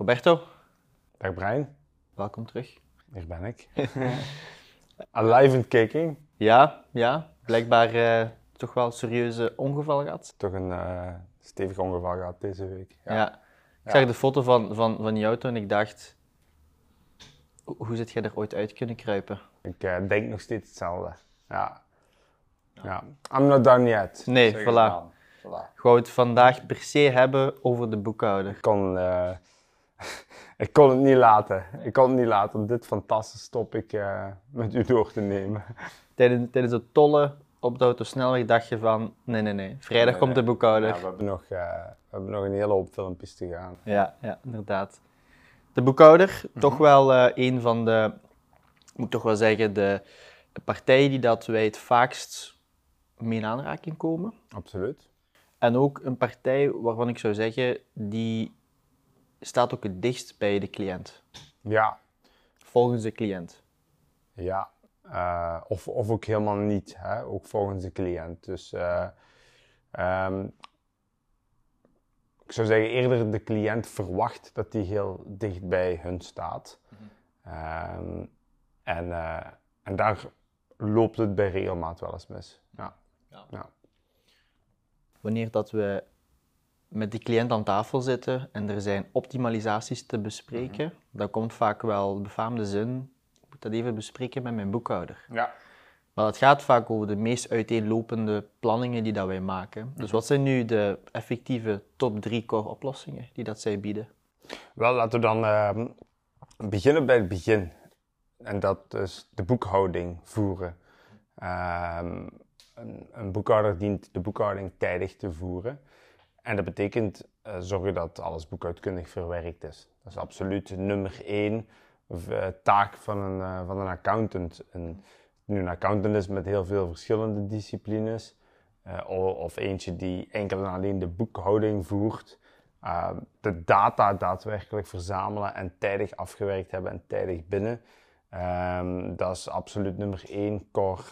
Roberto, Dag Brian, welkom terug. hier ben ik. Alive and kicking. Ja, ja, blijkbaar eh, toch wel een serieuze ongeval gehad. Toch een eh, stevig ongeval gehad deze week. Ja. Ik zag de foto van, van, van die auto en ik dacht, ho- hoe zit jij er ooit uit kunnen kruipen? Ik eh, denk nog steeds hetzelfde. Ja. ja. I'm not done yet. Nee, voilà. voilà. Ik wou het vandaag per se hebben over de boekhouder. Ik kon, ik kon het niet laten. Ik kon het niet laten om dit fantastische topic eh met u door te nemen. Tijdens, tijdens het tollen op de autosnelweg dacht je van, nee, nee, nee, vrijdag komt de boekhouder. Ja, we, hebben nog, eh, we hebben nog een hele hoop filmpjes te gaan. Ja, ja, inderdaad. De boekhouder, toch wel eh, een van de, moet ik toch wel zeggen, de partijen die dat wij het vaakst mee in aanraking komen. Absoluut. En ook een partij waarvan ik zou zeggen, die staat ook het dichtst bij de cliënt. Ja, Volgens de cliënt. Ja, eh, of, of ook helemaal niet, hè? ook volgens de cliënt. Dus eh, ehm, ik zou zeggen eerder de cliënt verwacht dat die heel dicht bij hun staat. Ehm, en, eh, en daar loopt het bij regelmaat wel eens mis. Ja. Ja. Ja. Wanneer dat we met die cliënt aan tafel zitten en er zijn optimalisaties te bespreken, dan komt vaak wel de befaamde zin, ik moet dat even bespreken met mijn boekhouder. Ja. Maar het gaat vaak over de meest uiteenlopende planningen die dat wij maken. Dus wat zijn nu de effectieve top drie core oplossingen die dat zij bieden? Wel, laten we dan ehm, beginnen bij het begin. En dat is de boekhouding voeren. Ehm, een, een boekhouder dient de boekhouding tijdig te voeren. En dat betekent eh, zorgen dat alles boekhoudkundig verwerkt is. Dat is absoluut nummer één eh, taak van een, eh, van een accountant. Nu een accountant is met heel veel verschillende disciplines. of eentje die enkel en alleen de boekhouding voert. Uh, de data daadwerkelijk verzamelen en tijdig afgewerkt hebben en tijdig binnen. Ehm, dat is absoluut nummer één core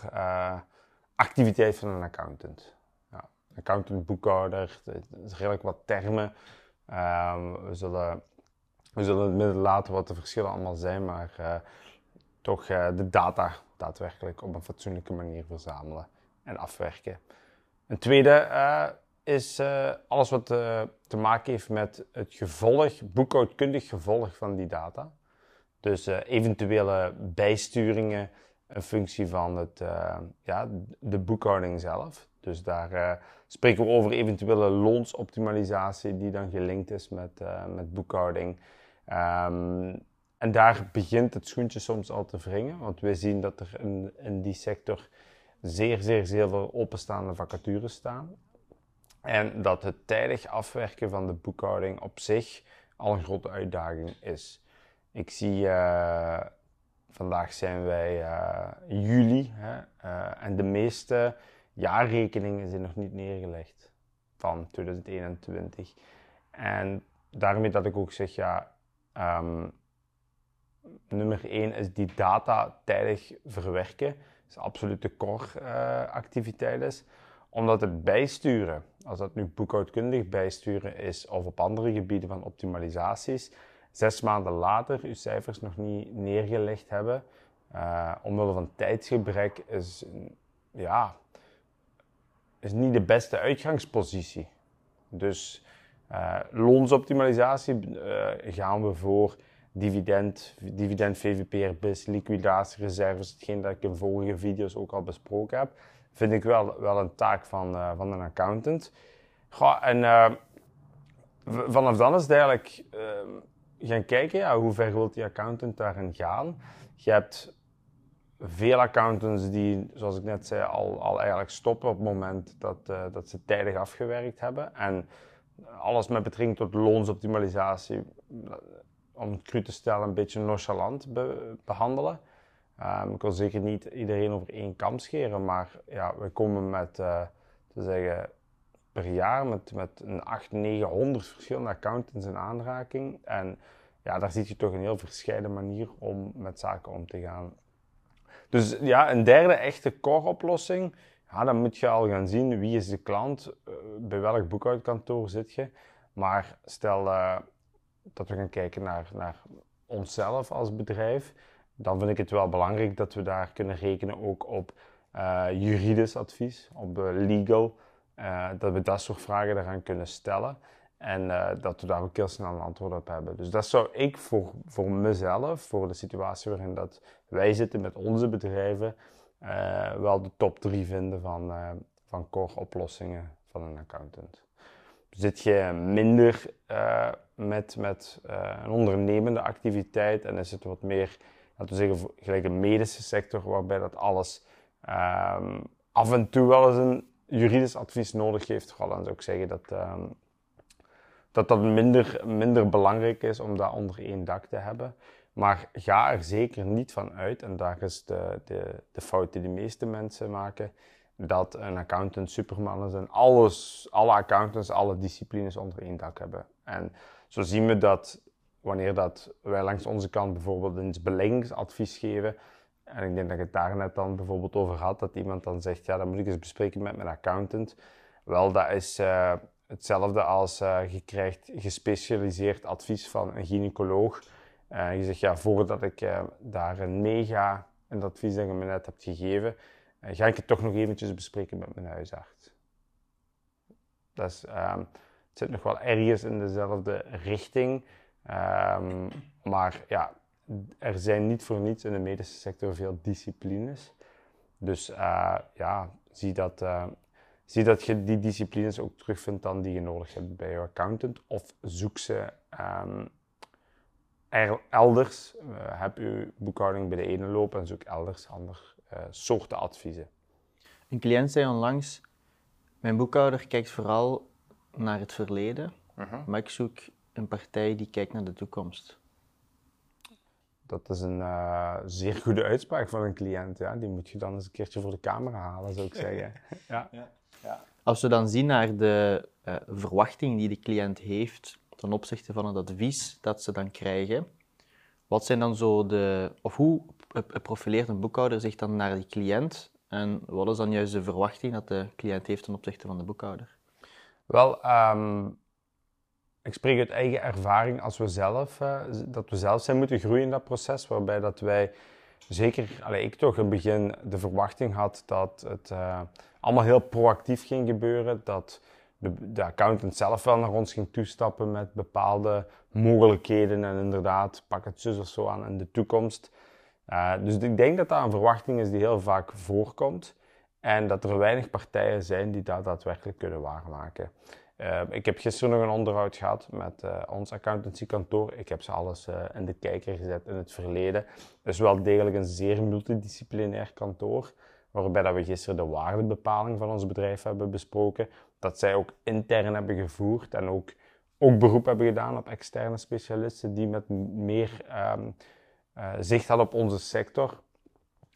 activiteit van een accountant. Accountant, boekhouder, er redelijk wat termen. Ehm, we, zullen, we zullen het midden laten wat de verschillen allemaal zijn, maar eh, toch eh, de data daadwerkelijk op een fatsoenlijke manier verzamelen en afwerken. Een tweede eh, is alles wat te maken heeft met het gevolg, boekhoudkundig gevolg van die data. Dus eventuele bijsturingen, een functie van het, eh, ja, de boekhouding zelf. Dus daar eh, spreken we over eventuele loonsoptimalisatie die dan gelinkt is met, eh, met boekhouding. Ehm, en daar begint het schoentje soms al te wringen, want we zien dat er in, in die sector zeer, zeer, zeer veel openstaande vacatures staan. En dat het tijdig afwerken van de boekhouding op zich al een grote uitdaging is. Ik zie, vandaag zijn wij eh, juli hè, eh, en de meeste jaarrekeningen zijn nog niet neergelegd van 2021. En daarmee dat ik ook zeg, ja, ehm, nummer één is die data tijdig verwerken. Dat is absoluut de core eh, activiteit is. Omdat het bijsturen, als dat nu boekhoudkundig bijsturen is of op andere gebieden van optimalisaties, zes maanden later uw cijfers nog niet neergelegd hebben, eh, omwille van tijdsgebrek, is, ja, is niet de beste uitgangspositie. Dus eh, loonsoptimalisatie eh, gaan we voor dividend, dividend BIS, liquidatiereserves, hetgeen dat ik in vorige video's ook al besproken heb, vind ik wel, wel een taak van, van een accountant. Goh, en vanaf dan is het eigenlijk eh, gaan kijken, ja, hoe ver wil die accountant daarin gaan. Je hebt veel accountants die, zoals ik net zei, al, al eigenlijk stoppen op het moment dat, eh, dat ze tijdig afgewerkt hebben. En alles met betrekking tot loonsoptimalisatie, om het cru te stellen, een beetje nonchalant be- behandelen. Ehm, ik wil zeker niet iedereen over één kam scheren, maar ja, we komen met, eh, te zeggen, per jaar met, met een 800, 900 verschillende accountants in aanraking. En ja, daar zie je toch een heel verscheiden manier om met zaken om te gaan. Dus ja, een derde echte core-oplossing. Ja, dan moet je al gaan zien wie is de klant, eh, bij welk boekhoudkantoor zit je. Maar stel, eh, dat we gaan kijken naar, naar onszelf als bedrijf, dan vind ik het wel belangrijk dat we daar kunnen rekenen ook op uh, juridisch advies, op legal, dat we dat soort vragen daaraan kunnen stellen. En dat we daar ook heel snel een antwoord op hebben. Dus dat zou ik voor, voor mezelf, voor de situatie waarin dat wij zitten met onze bedrijven, wel de top drie vinden van, van core oplossingen van een accountant. Zit je minder uh, met, met uh, een ondernemende activiteit en is het wat meer, laten we zeggen, gelijk de medische sector, waarbij dat alles um, af en toe wel eens een juridisch advies nodig heeft, vooral dan zou ik zeggen dat um, dat, dat minder, minder belangrijk is om dat onder één dak te hebben. Maar ga er zeker niet van uit, en daar is de, de, de fout die de meeste mensen maken, dat een accountant superman is en alles, alle accountants, alle disciplines onder één dak hebben. En zo zien we dat wanneer dat wij langs onze kant bijvoorbeeld een beleggingsadvies geven, en ik denk dat je het daar net dan bijvoorbeeld over had, dat iemand dan zegt, ja, dat moet ik eens bespreken met mijn accountant. Wel, dat is uh, hetzelfde als uh, je krijgt gespecialiseerd advies van een gynaecoloog. Uh, je zegt, ja, voordat ik daar een nee ga, en dat advies dat je me net hebt gegeven, ga ik het toch nog eventjes bespreken met mijn huisarts. Dat is, um, het zit nog wel ergens in dezelfde richting. Um, maar ja, er zijn niet voor niets in de medische sector veel disciplines. Dus uh, ja, zie dat, uh, zie dat je die disciplines ook terugvindt dan die je nodig hebt bij je accountant. Of zoek ze um, elders. heb je boekhouding bij de ene lopen en zoek elders ander uh, soorten adviezen. Een cliënt zei onlangs, mijn boekhouder kijkt vooral naar het verleden, uh -huh. maar ik zoek een partij die kijkt naar de toekomst. Dat is een uh, zeer goede uitspraak van een cliënt. Ja. Die moet je dan eens een keertje voor de camera halen, zou ik zeggen. ja. Ja. ja. Als we dan zien naar de uh, verwachting die de cliënt heeft ten opzichte van het advies dat ze dan krijgen, wat zijn dan zo de, of hoe profileert een boekhouder zich dan naar die cliënt en wat is dan juist de verwachting dat de cliënt heeft ten opzichte van de boekhouder? Wel, um, ik spreek uit eigen ervaring als we zelf, uh, dat we zelf zijn moeten groeien in dat proces, waarbij dat wij zeker, ik toch in het begin de verwachting had dat het uh, allemaal heel proactief ging gebeuren, dat de, de, accountant zelf wel naar ons ging toestappen met bepaalde mogelijkheden en inderdaad, pak het zus of zo aan in de toekomst. Uh, dus ik denk dat dat een verwachting is die heel vaak voorkomt en dat er weinig partijen zijn die dat daadwerkelijk kunnen waarmaken. Uh, ik heb gisteren nog een onderhoud gehad met uh, ons accountancykantoor. Ik heb ze alles in de kijker gezet in het verleden. Het is wel degelijk een zeer multidisciplinair kantoor, waarbij dat we gisteren de waardebepaling van ons bedrijf hebben besproken. Dat zij ook intern hebben gevoerd en ook, ook beroep hebben gedaan op externe specialisten die met meer um, uh, zicht had op onze sector.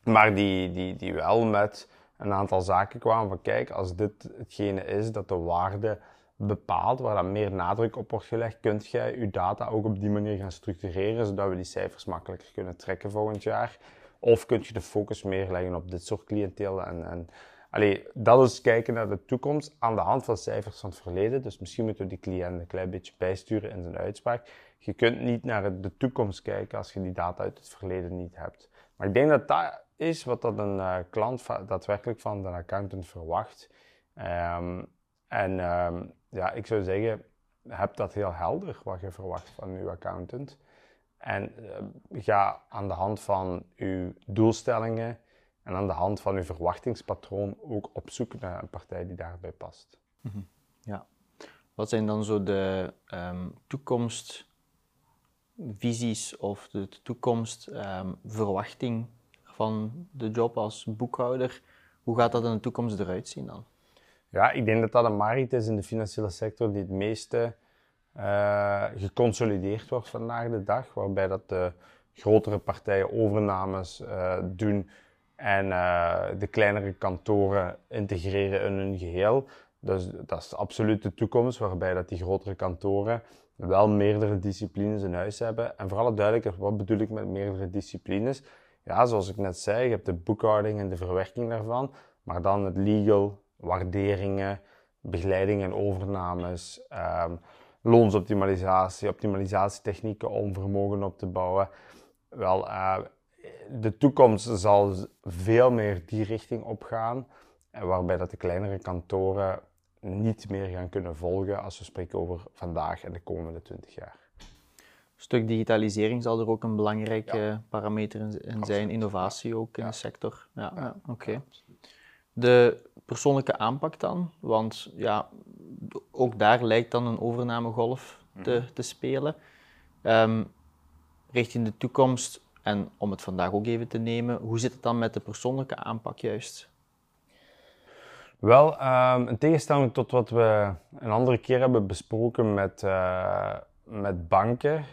Maar die, die, die wel met een aantal zaken kwamen van kijk, als dit hetgene is dat de waarde bepaalt, waar dan meer nadruk op wordt gelegd, kunt jij je data ook op die manier gaan structureren, zodat we die cijfers makkelijker kunnen trekken volgend jaar. Of kun je de focus meer leggen op dit soort cliënteel en, en Allee, dat is kijken naar de toekomst aan de hand van cijfers van het verleden. Dus misschien moeten we die cliënt een klein beetje bijsturen in zijn uitspraak. Je kunt niet naar de toekomst kijken als je die data uit het verleden niet hebt. Maar ik denk dat dat is wat dat een uh, klant daadwerkelijk van de accountant verwacht. Um, en um, ja, ik zou zeggen, heb dat heel helder wat je verwacht van uw accountant. En ga aan de hand van uw doelstellingen en aan de hand van uw verwachtingspatroon ook op zoek naar een partij die daarbij past. -hmm. Ja. Wat zijn dan zo de um, toekomstvisies of de toekomstverwachting um, van de job als boekhouder? Hoe gaat dat in de toekomst eruit zien dan? Ja, ik denk dat dat een markt is in de financiële sector die het meeste uh, geconsolideerd wordt vandaag de dag, waarbij dat de grotere partijen overnames uh, doen en uh, de kleinere kantoren integreren in hun geheel. Dus dat is absoluut de toekomst, waarbij dat die grotere kantoren wel meerdere disciplines in huis hebben. En voor alle duidelijkheid, wat bedoel ik met meerdere disciplines? Ja, zoals ik net zei, je hebt de boekhouding en de verwerking daarvan, maar dan het legal, waarderingen, begeleiding en overnames, um, loonsoptimalisatie, optimalisatietechnieken om vermogen op te bouwen. Wel, uh, de toekomst zal veel meer die richting opgaan, waarbij dat de kleinere kantoren niet meer gaan kunnen volgen als we spreken over vandaag en de komende 20 jaar. Een stuk digitalisering zal er ook een belangrijke parameter in zijn, innovatie ook in de sector. Ja, ja. oké. De persoonlijke aanpak dan, want ja, ook daar lijkt dan een overnamegolf te, mhm. te spelen. Um, richting de toekomst, en om het vandaag ook even te nemen, hoe zit het dan met de persoonlijke aanpak juist? Wel, um, in tegenstelling tot wat we een andere keer hebben besproken met, uh, met banken,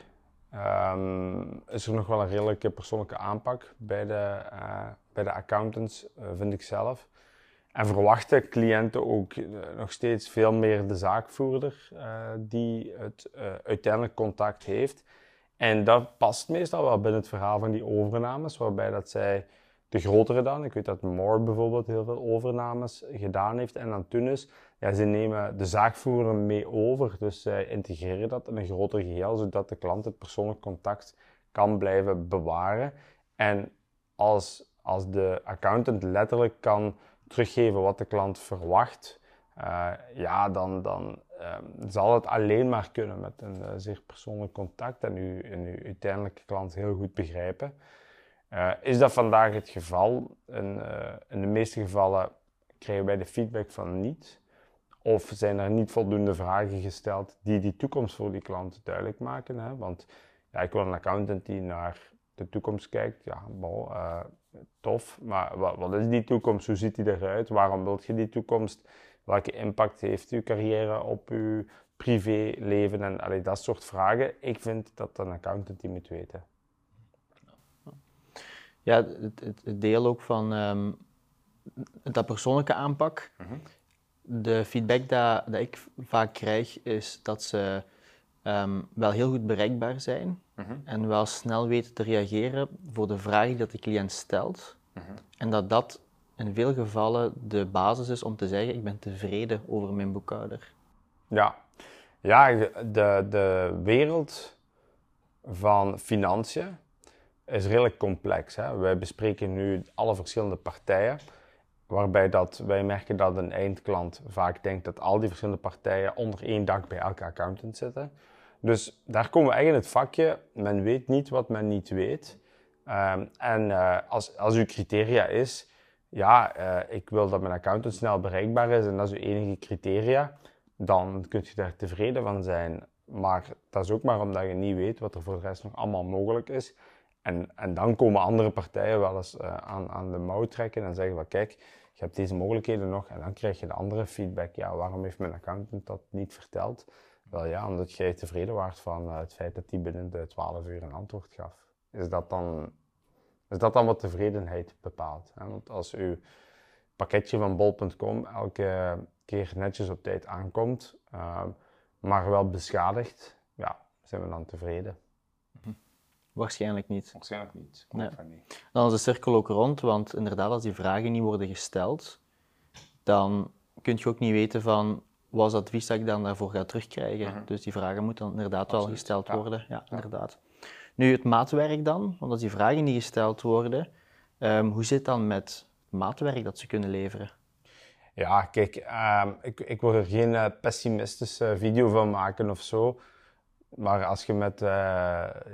um, is er nog wel een redelijke persoonlijke aanpak bij de, uh, bij de accountants, uh, vind ik zelf. En verwachten cliënten ook nog steeds veel meer de zaakvoerder die het uiteindelijk contact heeft. En dat past meestal wel binnen het verhaal van die overnames, waarbij dat zij de grotere dan. Ik weet dat Moore bijvoorbeeld heel veel overnames gedaan heeft en aan toen is. Ja, ze nemen de zaakvoerder mee over, dus zij integreren dat in een groter geheel, zodat de klant het persoonlijk contact kan blijven bewaren. En als, als de accountant letterlijk kan teruggeven wat de klant verwacht, uh, ja, dan, dan um, zal het alleen maar kunnen met een uh, zeer persoonlijk contact en uw, en uw uiteindelijke klant heel goed begrijpen. Uh, is dat vandaag het geval? In, in, de meeste gevallen krijgen wij de feedback van niet. Of zijn er niet voldoende vragen gesteld die die toekomst voor die klant duidelijk maken. Hè? Want ja, ik wil een accountant die naar de toekomst kijkt. Ja, uh, tof. Maar wat, wat, is die toekomst? Hoe ziet die eruit? Waarom wilt je die toekomst? Welke impact heeft uw carrière op uw privéleven? En allee, dat soort vragen. Ik vind dat een accountant die moet weten. Ja, het, het, deel ook van um, dat persoonlijke aanpak. Mhm. De feedback dat, dat ik vaak krijg is dat ze um, wel heel goed bereikbaar zijn mhm. en wel snel weten te reageren voor de vraag die de cliënt stelt. Mhm. En dat dat in veel gevallen de basis is om te zeggen: ik ben tevreden over mijn boekhouder. Ja, ja de, de wereld van financiën is redelijk complex. Hè? Wij bespreken nu alle verschillende partijen, waarbij dat, wij merken dat een eindklant vaak denkt dat al die verschillende partijen onder één dak bij elke accountant zitten. Dus daar komen we eigenlijk in het vakje, men weet niet wat men niet weet. Um, en uh, als, als uw criteria is, ja, uh, ik wil dat mijn accountant snel bereikbaar is en dat is uw enige criteria, dan kunt je daar tevreden van zijn. Maar dat is ook maar omdat je niet weet wat er voor de rest nog allemaal mogelijk is. En, en dan komen andere partijen wel eens uh, aan, aan de mouw trekken en zeggen van kijk, je hebt deze mogelijkheden nog. En dan krijg je de andere feedback. Ja, waarom heeft mijn accountant dat niet verteld? Wel ja, omdat jij tevreden waart van uh, het feit dat hij binnen de 12 uur een antwoord gaf. Is dat dan, is dat dan wat tevredenheid bepaalt? Hè? Want als uw pakketje van bol.com elke keer netjes op tijd aankomt, uh, maar wel beschadigd, ja, zijn we dan tevreden. Waarschijnlijk niet. Waarschijnlijk niet. Nee. Dan is de cirkel ook rond, want inderdaad, als die vragen niet worden gesteld, dan kun je ook niet weten van wat is het advies dat ik dan daarvoor ga terugkrijgen. Mhm. Dus die vragen moeten dan inderdaad wel gesteld worden. Ja, inderdaad. Nu, het maatwerk dan, want als die vragen niet gesteld worden, um, hoe zit het dan met het maatwerk dat ze kunnen leveren? Ja, kijk, um, ik, ik wil er geen uh, pessimistische video van maken of zo. Maar als je met uh,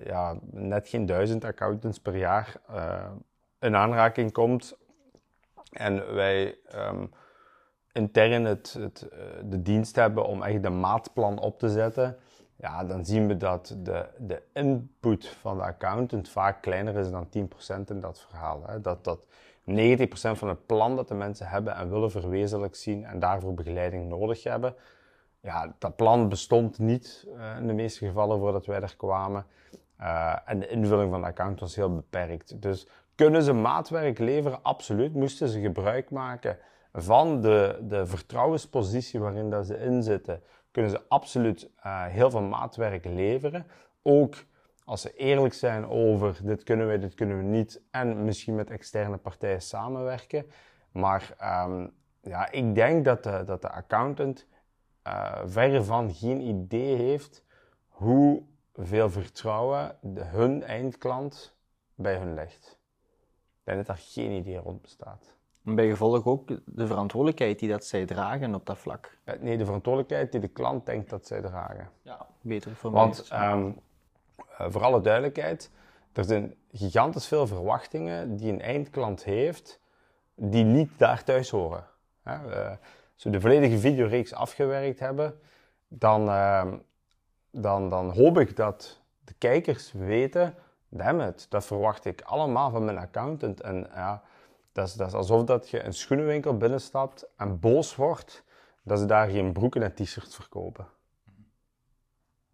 ja, net geen duizend accountants per jaar uh, in aanraking komt en wij um, intern het, het, uh, de dienst hebben om echt de maatplan op te zetten, ja, dan zien we dat de, de input van de accountant vaak kleiner is dan 10% in dat verhaal. Hè. Dat, dat 90% van het plan dat de mensen hebben en willen verwezenlijk zien en daarvoor begeleiding nodig hebben, ja, dat plan bestond niet uh, in de meeste gevallen voordat wij er kwamen. Uh, en de invulling van de account was heel beperkt. Dus kunnen ze maatwerk leveren? Absoluut. Moesten ze gebruik maken van de, de vertrouwenspositie waarin dat ze in zitten, kunnen ze absoluut uh, heel veel maatwerk leveren. Ook als ze eerlijk zijn over dit kunnen we, dit kunnen we niet. En misschien met externe partijen samenwerken. Maar um, ja, ik denk dat de, dat de accountant uh, verre van geen idee heeft hoeveel vertrouwen de, hun eindklant bij hun legt. Ik denk dat geen idee rond bestaat. En bij gevolg ook de verantwoordelijkheid die dat zij dragen op dat vlak. Nee, de verantwoordelijkheid die de klant denkt dat zij dragen. Ja, beter voor Want, um, voor alle duidelijkheid, er zijn gigantisch veel verwachtingen die een eindklant heeft, die niet daar thuis horen. als we de volledige videoreeks afgewerkt hebben, dan, ehm, dan, dan hoop ik dat de kijkers weten, dammit, dat verwacht ik allemaal van mijn accountant. En ja, dat is, dat is alsof dat je een schoenenwinkel binnenstapt en boos wordt dat ze daar geen broeken en t-shirts verkopen.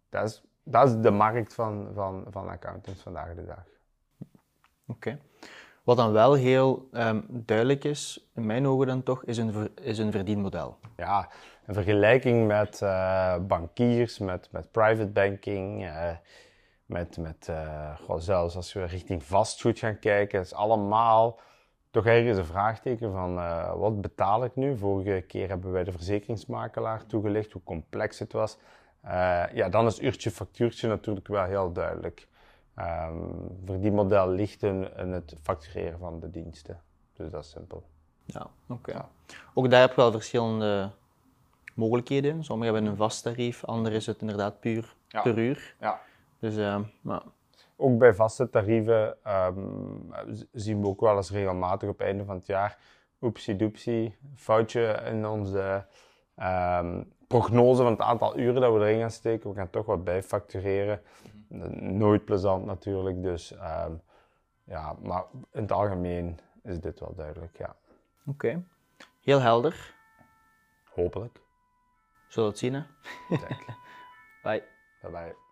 Dat is, dat is de markt van, van, van accountants vandaag de dag. Oké. Wat dan wel heel ehm, duidelijk is, in mijn ogen dan toch, is een, is een verdienmodel. Ja, een vergelijking met uh, bankiers, met, met private banking, uh, met, met uh, zelfs als we richting vastgoed gaan kijken, is allemaal toch ergens een vraagteken van wat betaal ik nu? Vorige keer hebben wij de verzekeringsmakelaar toegelicht, hoe complex het was. ja, dan is uurtje factuurtje natuurlijk wel heel duidelijk. Um, verdienmodel ligt in, in, het factureren van de diensten. Dus dat is simpel. Ja, oké. Ook daar heb je wel verschillende mogelijkheden. Sommigen hebben een vast tarief, anderen is het inderdaad puur per uur. Ja. Dus, uh, Ook bij vaste tarieven um, zien we ook wel eens regelmatig op het einde van het jaar oepsie doepsie, foutje in onze um, prognose van het aantal uren dat we erin gaan steken. We gaan toch wat bijfactureren. Nooit plezant natuurlijk, dus um, ja, maar in het algemeen is dit wel duidelijk, ja. Oké, heel helder. Hopelijk. Zullen we het zien, hè? Bye. Bye bye.